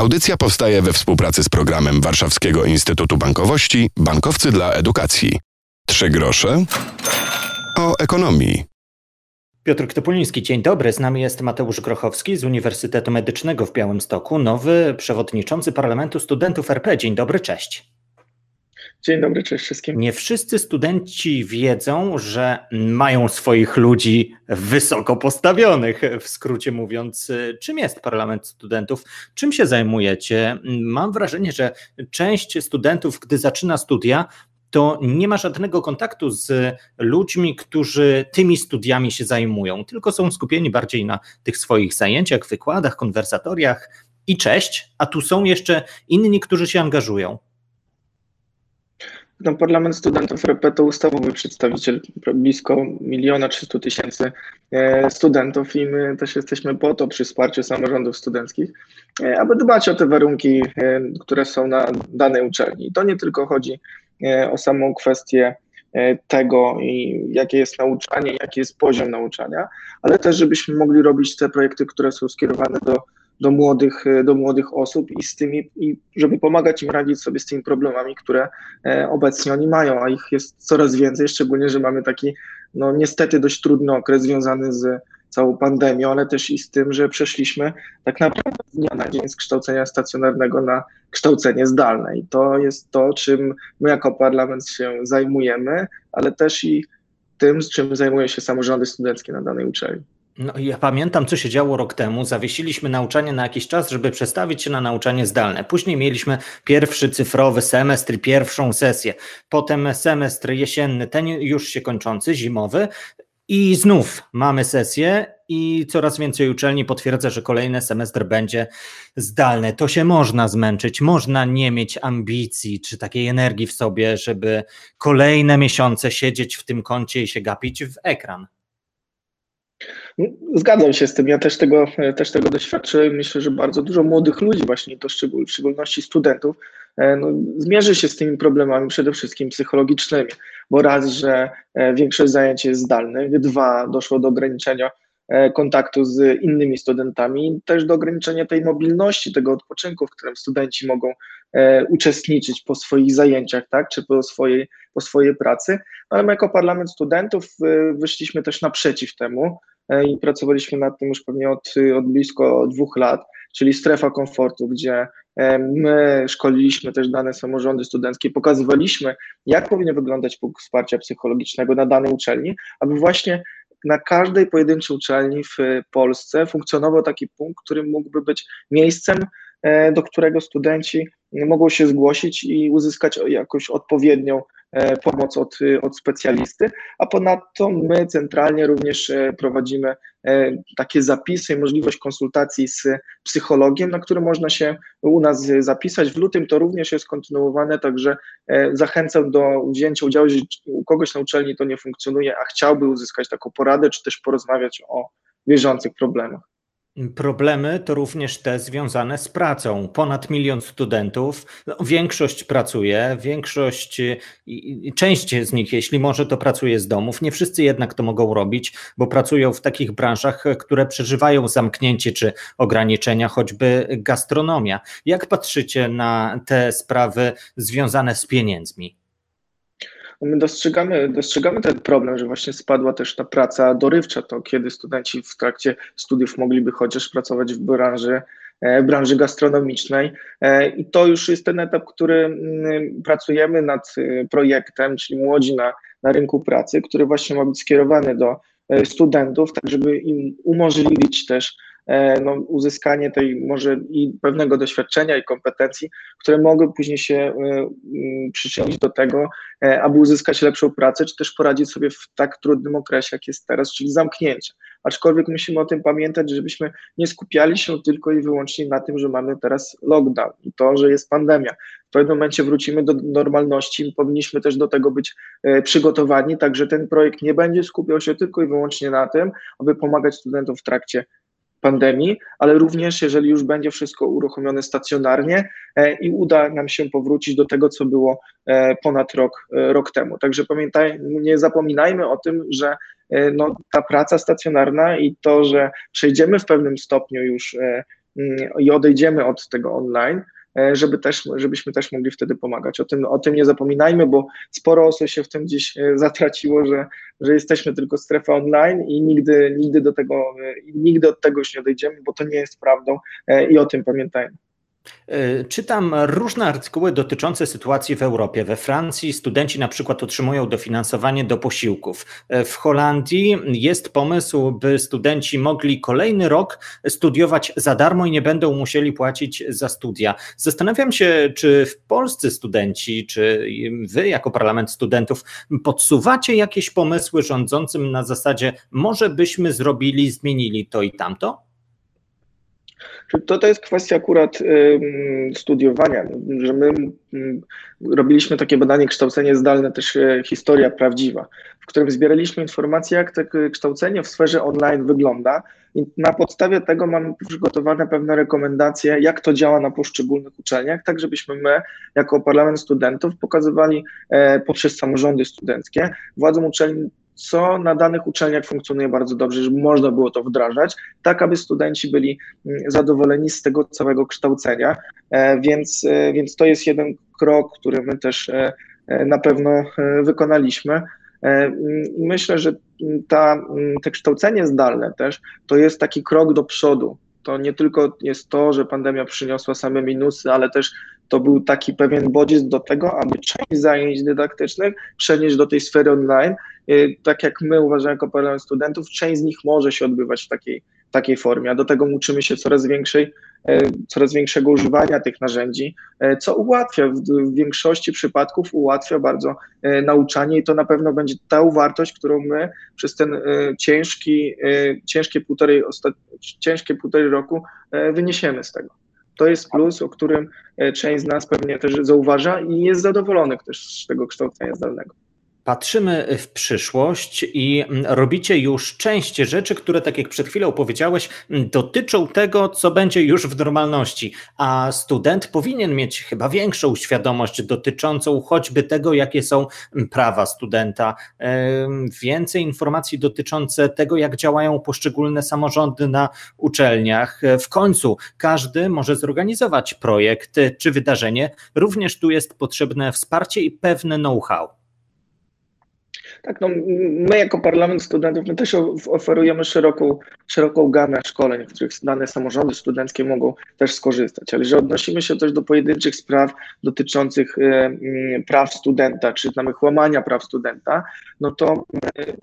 Audycja powstaje we współpracy z programem Warszawskiego Instytutu Bankowości Bankowcy dla Edukacji. Trzy grosze o ekonomii. Piotr Topuliński, dzień dobry. Z nami jest Mateusz Grochowski z Uniwersytetu Medycznego w Białymstoku, nowy przewodniczący Parlamentu Studentów RP. Dzień dobry, cześć. Dzień dobry, cześć wszystkim. Nie wszyscy studenci wiedzą, że mają swoich ludzi wysoko postawionych, w skrócie mówiąc. Czym jest Parlament Studentów? Czym się zajmujecie? Mam wrażenie, że część studentów, gdy zaczyna studia, to nie ma żadnego kontaktu z ludźmi, którzy tymi studiami się zajmują, tylko są skupieni bardziej na tych swoich zajęciach, wykładach, konwersatoriach i cześć, a tu są jeszcze inni, którzy się angażują. No, Parlament Studentów RP to ustawowy przedstawiciel blisko miliona trzystu tysięcy e, studentów i my też jesteśmy po to przy wsparciu samorządów studenckich, e, aby dbać o te warunki, e, które są na danej uczelni. I to nie tylko chodzi o samą kwestię tego, jakie jest nauczanie, jaki jest poziom nauczania, ale też, żebyśmy mogli robić te projekty, które są skierowane do do młodych, e, do młodych osób i z tymi, i żeby pomagać im radzić sobie z tymi problemami, które e, obecnie oni mają, a ich jest coraz więcej, szczególnie, że mamy taki, no niestety dość trudny okres związany z całą pandemią, ale też i z tym, że przeszliśmy tak naprawdę z dnia na dzień z kształcenia stacjonarnego na kształcenie zdalne. I to jest to, czym my jako parlament się zajmujemy, ale też i tym, czym zajmują się samorządy studenckie na danej uczelni. No, ja pamiętam, co się działo rok temu. Zawiesiliśmy nauczanie na jakiś czas, żeby przestawić się na nauczanie zdalne. Później mieliśmy pierwszy cyfrowy semestr, pierwszą sesję. Potem semestr jesienny, ten już się kończący, zimowy. I znów mamy sesję i coraz więcej uczelni potwierdza, że kolejny semestr będzie zdalny. To się można zmęczyć, można nie mieć ambicji czy takiej energii w sobie, żeby kolejne miesiące siedzieć w tym kącie i się gapić w ekran. Zgadzam się z tym. Ja też tego, też tego doświadczyłem. Myślę, że bardzo dużo młodych ludzi, właśnie to szczegól, w szczególności studentów, e, no, zmierzy się z tymi problemami przede wszystkim psychologicznymi, bo raz, że e, większość zajęć jest zdalnych, dwa, doszło do ograniczenia e, kontaktu z innymi studentami, też do ograniczenia tej mobilności, tego odpoczynku, w którym studenci mogą uczestniczyć po swoich zajęciach, tak, czy po swojej, po swojej pracy, ale my jako Parlament Studentów wyszliśmy też naprzeciw temu, i pracowaliśmy nad tym już pewnie od, od blisko dwóch lat, czyli strefa komfortu, gdzie e, my szkoliliśmy też dane samorządy studenckie, pokazywaliśmy, jak powinien wyglądać punkt wsparcia psychologicznego na danej uczelni, aby właśnie na każdej pojedynczej uczelni w Polsce funkcjonował taki punkt, który mógłby być miejscem, e, do którego studenci mogą się zgłosić i uzyskać jakąś odpowiednią E, pomoc od, od specjalisty, a ponadto my centralnie również e, prowadzimy e, takie zapisy, możliwość konsultacji z psychologiem, na który można się u nas zapisać. W lutym to również jest kontynuowane, także zachęcam do wzięcia udziału, jeżeli u kogoś na uczelni to nie funkcjonuje, a chciałby uzyskać taką poradę, czy też porozmawiać o bieżących problemach. Problemy to również te związane z pracą. Ponad milion studentów, no, większość pracuje, większość, część z nich, jeśli może, to pracuje z domów. Nie wszyscy jednak to mogą robić, bo pracują w takich branżach, które przeżywają zamknięcie czy ograniczenia, choćby gastronomia. Jak patrzycie na te sprawy związane z pieniędzmi? My dostrzegamy, dostrzegamy ten problem, że właśnie spadła też ta praca dorywcza, to kiedy studenci w trakcie studiów mogliby chociaż pracować w branży, e, branży gastronomicznej. E, I to już jest ten etap, który mm, pracujemy nad e, projektem, czyli Młodzi na, na rynku pracy, który właśnie ma być skierowany do studentów, tak żeby im umożliwić też no, uzyskanie tej może i pewnego doświadczenia i kompetencji, które mogły później się e, mm, przyczynić do tego, e, aby uzyskać lepszą pracę, czy też poradzić sobie w tak trudnym okresie, jak jest teraz, czyli zamknięcie. Aczkolwiek musimy o tym pamiętać, żebyśmy nie skupiali się tylko i wyłącznie na tym, że mamy teraz lockdown i to, że jest pandemia. W pewnym momencie wrócimy do normalności, powinniśmy też do tego być przygotowani, także ten projekt nie będzie skupiał się tylko i wyłącznie na tym, aby pomagać studentom w trakcie pandemii, ale również jeżeli już będzie wszystko uruchomione stacjonarnie e, i uda nam się powrócić do tego, co było e, ponad rok, e, rok temu. Także pamiętaj, nie zapominajmy o tym, że no, ta praca stacjonarna i to, że przejdziemy w pewnym stopniu już i odejdziemy od tego online, żeby też, żebyśmy też mogli wtedy pomagać. O tym, o tym nie zapominajmy, bo sporo osób się w tym gdzieś e, zatraciło, że, że jesteśmy tylko strefa online i nigdy, nigdy do tego, e, nigdy od tego już nie odejdziemy, bo to nie jest prawdą i o tym pamiętajmy. E, czytam różne artykuły dotyczące sytuacji w Europie. We Francji studenci na przykład otrzymują dofinansowanie do posiłków. E, w Holandii jest pomysł, by studenci mogli kolejny rok studiować za darmo i nie będą musieli płacić za studia. Zastanawiam się, czy w Polsce studenci, czy wy jako Parlament Studentów podsuwacie jakieś pomysły rządzącym na zasadzie może byśmy zrobili, zmienili to i tamto? To, to jest kwestia akurat studiowania, że my robiliśmy takie badanie kształcenie zdalne, też y, historia prawdziwa, w którym zbieraliśmy informacje, jak to kształcenie w sferze online wygląda i na podstawie tego mamy przygotowane pewne rekomendacje, jak to działa na poszczególnych uczelniach, tak żebyśmy my, jako Parlament Studentów, pokazywali e, poprzez samorządy studenckie władzom uczelni co na danych uczelniach funkcjonuje bardzo dobrze, żeby można było to wdrażać, tak aby studenci byli mm, zadowoleni z tego całego kształcenia. E, więc, e, więc to jest jeden krok, który my też e, na pewno wykonaliśmy. Myślę, że ta, te kształcenie zdalne też to jest taki krok do przodu. To nie tylko jest to, że pandemia przyniosła same minusy, ale też to był taki pewien bodziec do tego, aby część zajęć dydaktycznych przenieść do tej sfery online. Y, tak jak my uważamy jako Parlament Studentów, część z nich może się odbywać w takiej, takiej formie, a do tego uczymy się coraz większej, coraz większego używania tych narzędzi, y, co ułatwia, w większości przypadków ułatwia bardzo nauczanie i to na pewno będzie ta wartość, którą my przez ten ciężki, ciężkie półtorej, ciężkie półtorej roku wyniesiemy z tego. To jest plus, o którym e, część z nas pewnie też zauważa i jest zadowolonych też z tego kształcenia zdalnego. Patrzymy w przyszłość i robicie już część rzeczy, które, tak jak przed chwilą powiedziałeś, dotyczą tego, co będzie już w normalności. A student powinien mieć chyba większą świadomość dotyczącą choćby tego, jakie są prawa studenta, więcej informacji dotyczące tego, jak działają poszczególne samorządy na uczelniach. W końcu każdy może zorganizować projekt czy wydarzenie. Również tu jest potrzebne wsparcie i pewne know-how. Tak, no my jako Parlament Studentów, my też oferujemy szeroką, szeroką gamę szkoleń, w których dane samorządy studenckie mogą też skorzystać, ale że odnosimy się też do pojedynczych spraw dotyczących y, praw studenta, czy nawet łamania praw studenta, no to y,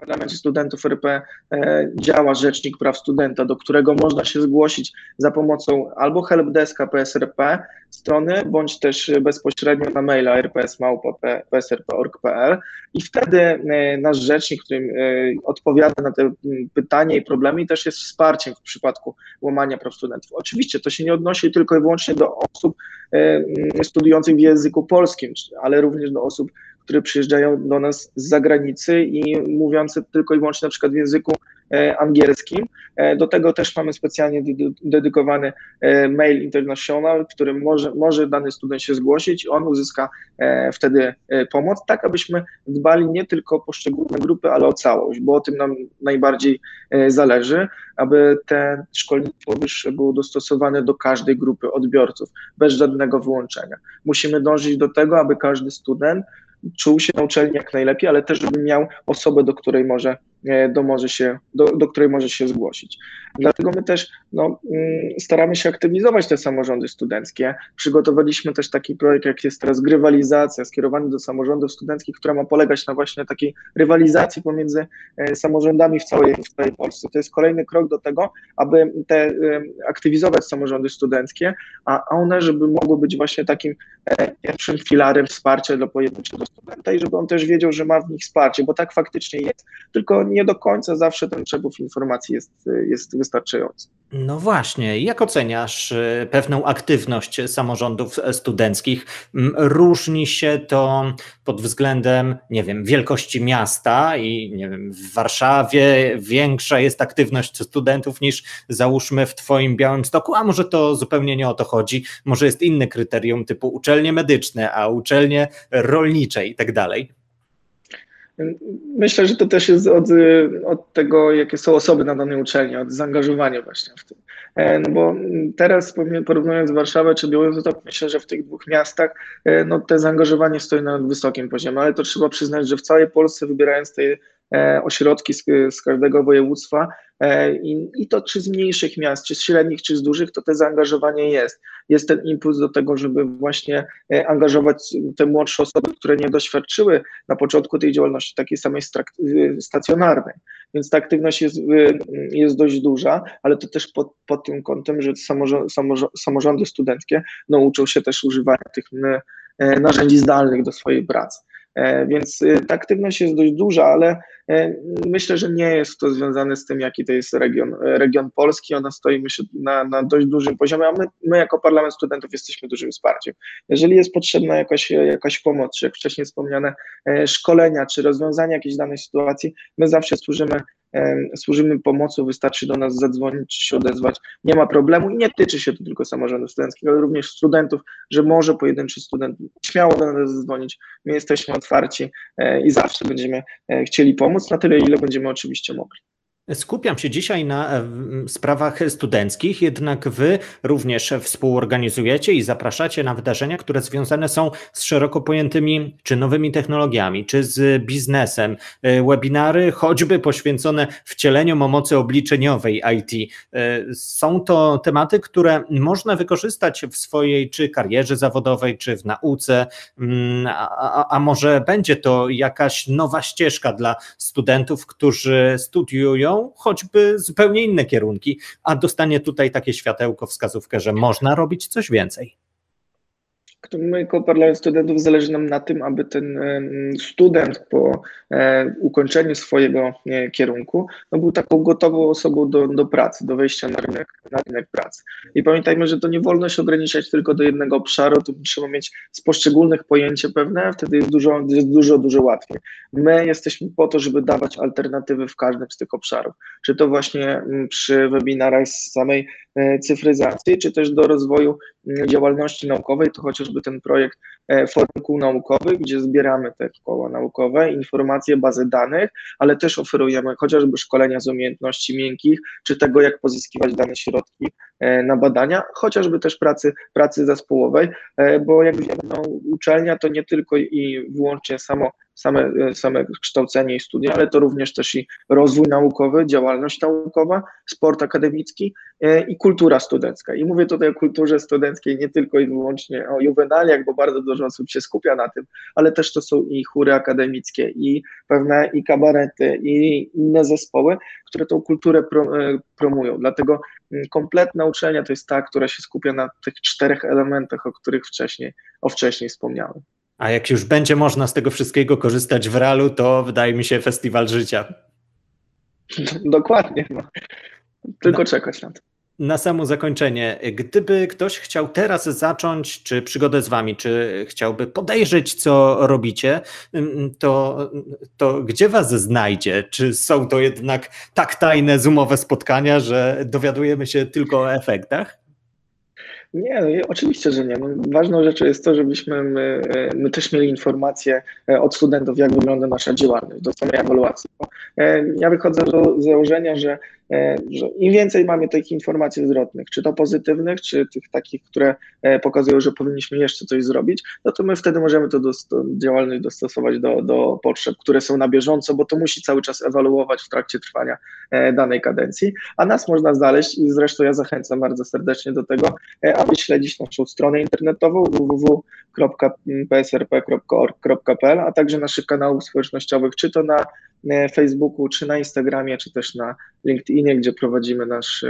Parlamencie Studentów RP e, działa Rzecznik Praw Studenta, do którego można się zgłosić za pomocą albo helpdeska PSRP strony, bądź też bezpośrednio na maila rps.psrp.org.pl i wtedy e, nasz rzecznik, który e, odpowiada na te pytania i problemy, też jest wsparciem w przypadku łamania praw studentów. Oczywiście to się nie odnosi tylko i wyłącznie do osób studiujących w języku polskim, ale również do osób które przyjeżdżają do nas z zagranicy i mówiące tylko i wyłącznie na przykład w języku e, angielskim. E, do tego też mamy specjalnie dedykowany e, mail international, w którym może, może dany student się zgłosić on uzyska wtedy pomoc, tak abyśmy dbali nie tylko o poszczególne grupy, ale o całość, bo o tym nam najbardziej zależy, aby te szkolnictwo wyższe było dostosowane do każdej grupy odbiorców, bez żadnego wyłączenia. Musimy dążyć do tego, aby każdy student czuł się na uczelni jak najlepiej, ale też żeby miał osobę, do której może do, może się, do, do której może się zgłosić. Dlatego my też no, mm, staramy się aktywizować te samorządy studenckie. Przygotowaliśmy też taki projekt, jak jest teraz grywalizacja, skierowany do samorządów studenckich, która ma polegać na właśnie takiej rywalizacji pomiędzy e, samorządami w całej, w całej Polsce. To jest kolejny krok do tego, aby te e, aktywizować samorządy studenckie, a one, żeby mogły być właśnie takim pierwszym filarem wsparcia dla pojedynczego studenta i żeby on też wiedział, że ma w nich wsparcie, bo tak faktycznie jest. Tylko nie do końca zawsze ten przepływ informacji jest, jest wystarczający. No właśnie, jak oceniasz y, pewną aktywność samorządów studenckich? Różni się to pod względem, nie wiem, wielkości miasta i nie wiem, w Warszawie większa jest aktywność studentów niż załóżmy w Twoim Białym Stoku, a może to zupełnie nie o to chodzi, może jest inne kryterium typu uczelnie medyczne, a uczelnie rolnicze i tak dalej. Myślę, że to też jest od, od tego, jakie są osoby na danej uczelni, od zaangażowania właśnie w tym. E, no bo teraz porównując Warszawę czy Białystok, myślę, że w tych dwóch miastach e, no, te zaangażowanie stoi na wysokim poziomie, ale to trzeba przyznać, że w całej Polsce wybierając te E, ośrodki z, z każdego województwa I, i to czy z mniejszych miast, czy z średnich, czy z dużych, to te zaangażowanie jest. Jest ten impuls do tego, żeby właśnie e, angażować te młodsze osoby, które nie doświadczyły na początku tej działalności takiej samej stacjonarnej. Więc ta aktywność jest, jest dość duża, ale to też pod, pod tym kątem, że samorządy, samorządy studenckie no, uczą się też używania tych narzędzi zdalnych do swojej pracy. E, więc y, ta aktywność jest dość duża, ale e, myślę, że nie jest to związane z tym, jaki to jest region, e, region polski. Ona stoi myślę, na, na dość dużym poziomie, a my, my jako Parlament Studentów jesteśmy dużym wsparciem. Jeżeli jest potrzebna jakaś, jakaś pomoc, czy jak wcześniej wspomniane szkolenia, czy rozwiązanie jakiejś danej sytuacji, my zawsze służymy służymy pomocą, wystarczy do nas zadzwonić się odezwać. Nie ma problemu i nie tyczy się to tylko samorządu studenckiego, ale również studentów, że może pojedynczy student śmiało do nas zadzwonić. My jesteśmy otwarci e, i zawsze będziemy e, chcieli pomóc na tyle, ile będziemy oczywiście mogli. Skupiam się dzisiaj na e, sprawach studenckich, jednak Wy również współorganizujecie i zapraszacie na wydarzenia, które związane są z szeroko pojętymi czy nowymi technologiami, czy z biznesem. E, webinary, choćby poświęcone wcieleniu mocy obliczeniowej IT. E, są to tematy, które można wykorzystać w swojej czy karierze zawodowej, czy w nauce, mm, a, a może będzie to jakaś nowa ścieżka dla studentów, którzy studiują choćby zupełnie inne kierunki, a dostanie tutaj takie światełko, wskazówkę, że można robić coś więcej. My jako Parlament Studentów zależy nam na tym, aby ten student po e, ukończeniu swojego kierunku no był taką gotową osobą do, do pracy, do wejścia na rynek, na rynek pracy. I pamiętajmy, że to nie wolno się ograniczać tylko do jednego obszaru, tu trzeba mieć z poszczególnych pojęcie pewne, wtedy jest dużo, jest dużo, dużo łatwiej. My jesteśmy po to, żeby dawać alternatywy w każdym z tych obszarów, czy to właśnie przy webinarach z samej e, cyfryzacji, czy też do rozwoju działalności naukowej, to chociażby ten projekt Forum Kół Naukowych, gdzie zbieramy te koła naukowe, informacje, bazy danych, ale też oferujemy chociażby szkolenia z umiejętności miękkich, czy tego, jak pozyskiwać dane środki e, na badania, chociażby też pracy, pracy zespołowej, e, bo jak wiemy, no, uczelnia to nie tylko i wyłącznie samo same, same kształcenie i studia, ale to również też i rozwój naukowy, działalność naukowa, sport akademicki e, i kultura studencka. I mówię tutaj o kulturze studenckiej nie tylko i wyłącznie o juwenaliach, bo bardzo dużo osób się skupia na tym, ale też to są i chóry akademickie, i pewne i kabarety, i inne zespoły, które tą kulturę e, promują. Dlatego mm, kompletna uczelnia to jest ta, która się skupia na tych czterech elementach, o których wcześniej, o wcześniej wspomniałem. A jak już będzie można z tego wszystkiego korzystać w realu, to wydaje mi się festiwal życia. Dokładnie. No. Tylko na, czekać na to. Na samo zakończenie, gdyby ktoś chciał teraz zacząć, czy przygodę z wami, czy chciałby podejrzeć, co robicie, mm, to, to gdzie was znajdzie? Czy są to jednak tak tajne, zoomowe spotkania, że dowiadujemy się tylko o efektach? Nie, no, oczywiście, że nie. No, ważną rzeczą jest to, żebyśmy my, my, też mieli informacje e, od studentów, jak wygląda nasza działalność do samej ewaluacji. E, ja wychodzę do założenia, że że im więcej mamy tych informacji zwrotnych, czy to pozytywnych, czy tych takich, które e, pokazują, że powinniśmy jeszcze coś zrobić, no to my wtedy możemy to do, działalność dostosować do, do potrzeb, które są na bieżąco, bo to musi cały czas ewaluować w trakcie trwania e, danej kadencji, a nas można znaleźć i zresztą ja zachęcam bardzo serdecznie do tego, aby śledzić naszą stronę internetową www.psrp.org.pl, a także naszych kanałów społecznościowych, czy to na Facebooku, czy na Instagramie, czy też na LinkedInie, gdzie prowadzimy nasz,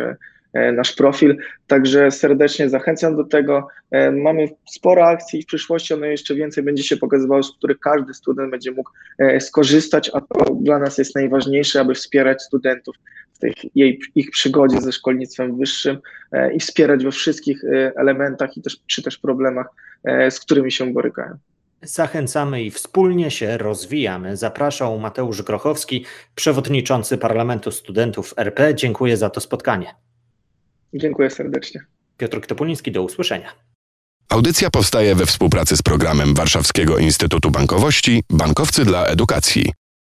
e, nasz profil. Także serdecznie zachęcam do tego. E, mamy sporo akcji w przyszłości one jeszcze więcej będzie się pokazywało, z których każdy student będzie mógł e, skorzystać, a to dla nas jest najważniejsze, aby wspierać studentów w tej, jej, ich przygodzie ze szkolnictwem wyższym i wspierać we wszystkich elementach i też, czy też problemach, z którymi się borykają. Zachęcamy i wspólnie się rozwijamy. Zapraszał Mateusz Grochowski, przewodniczący Parlamentu Studentów RP. Dziękuję za to spotkanie. Dziękuję serdecznie. Piotr Topuliński, do usłyszenia. Audycja powstaje we współpracy z programem Warszawskiego Instytutu Bankowości Bankowcy dla Edukacji.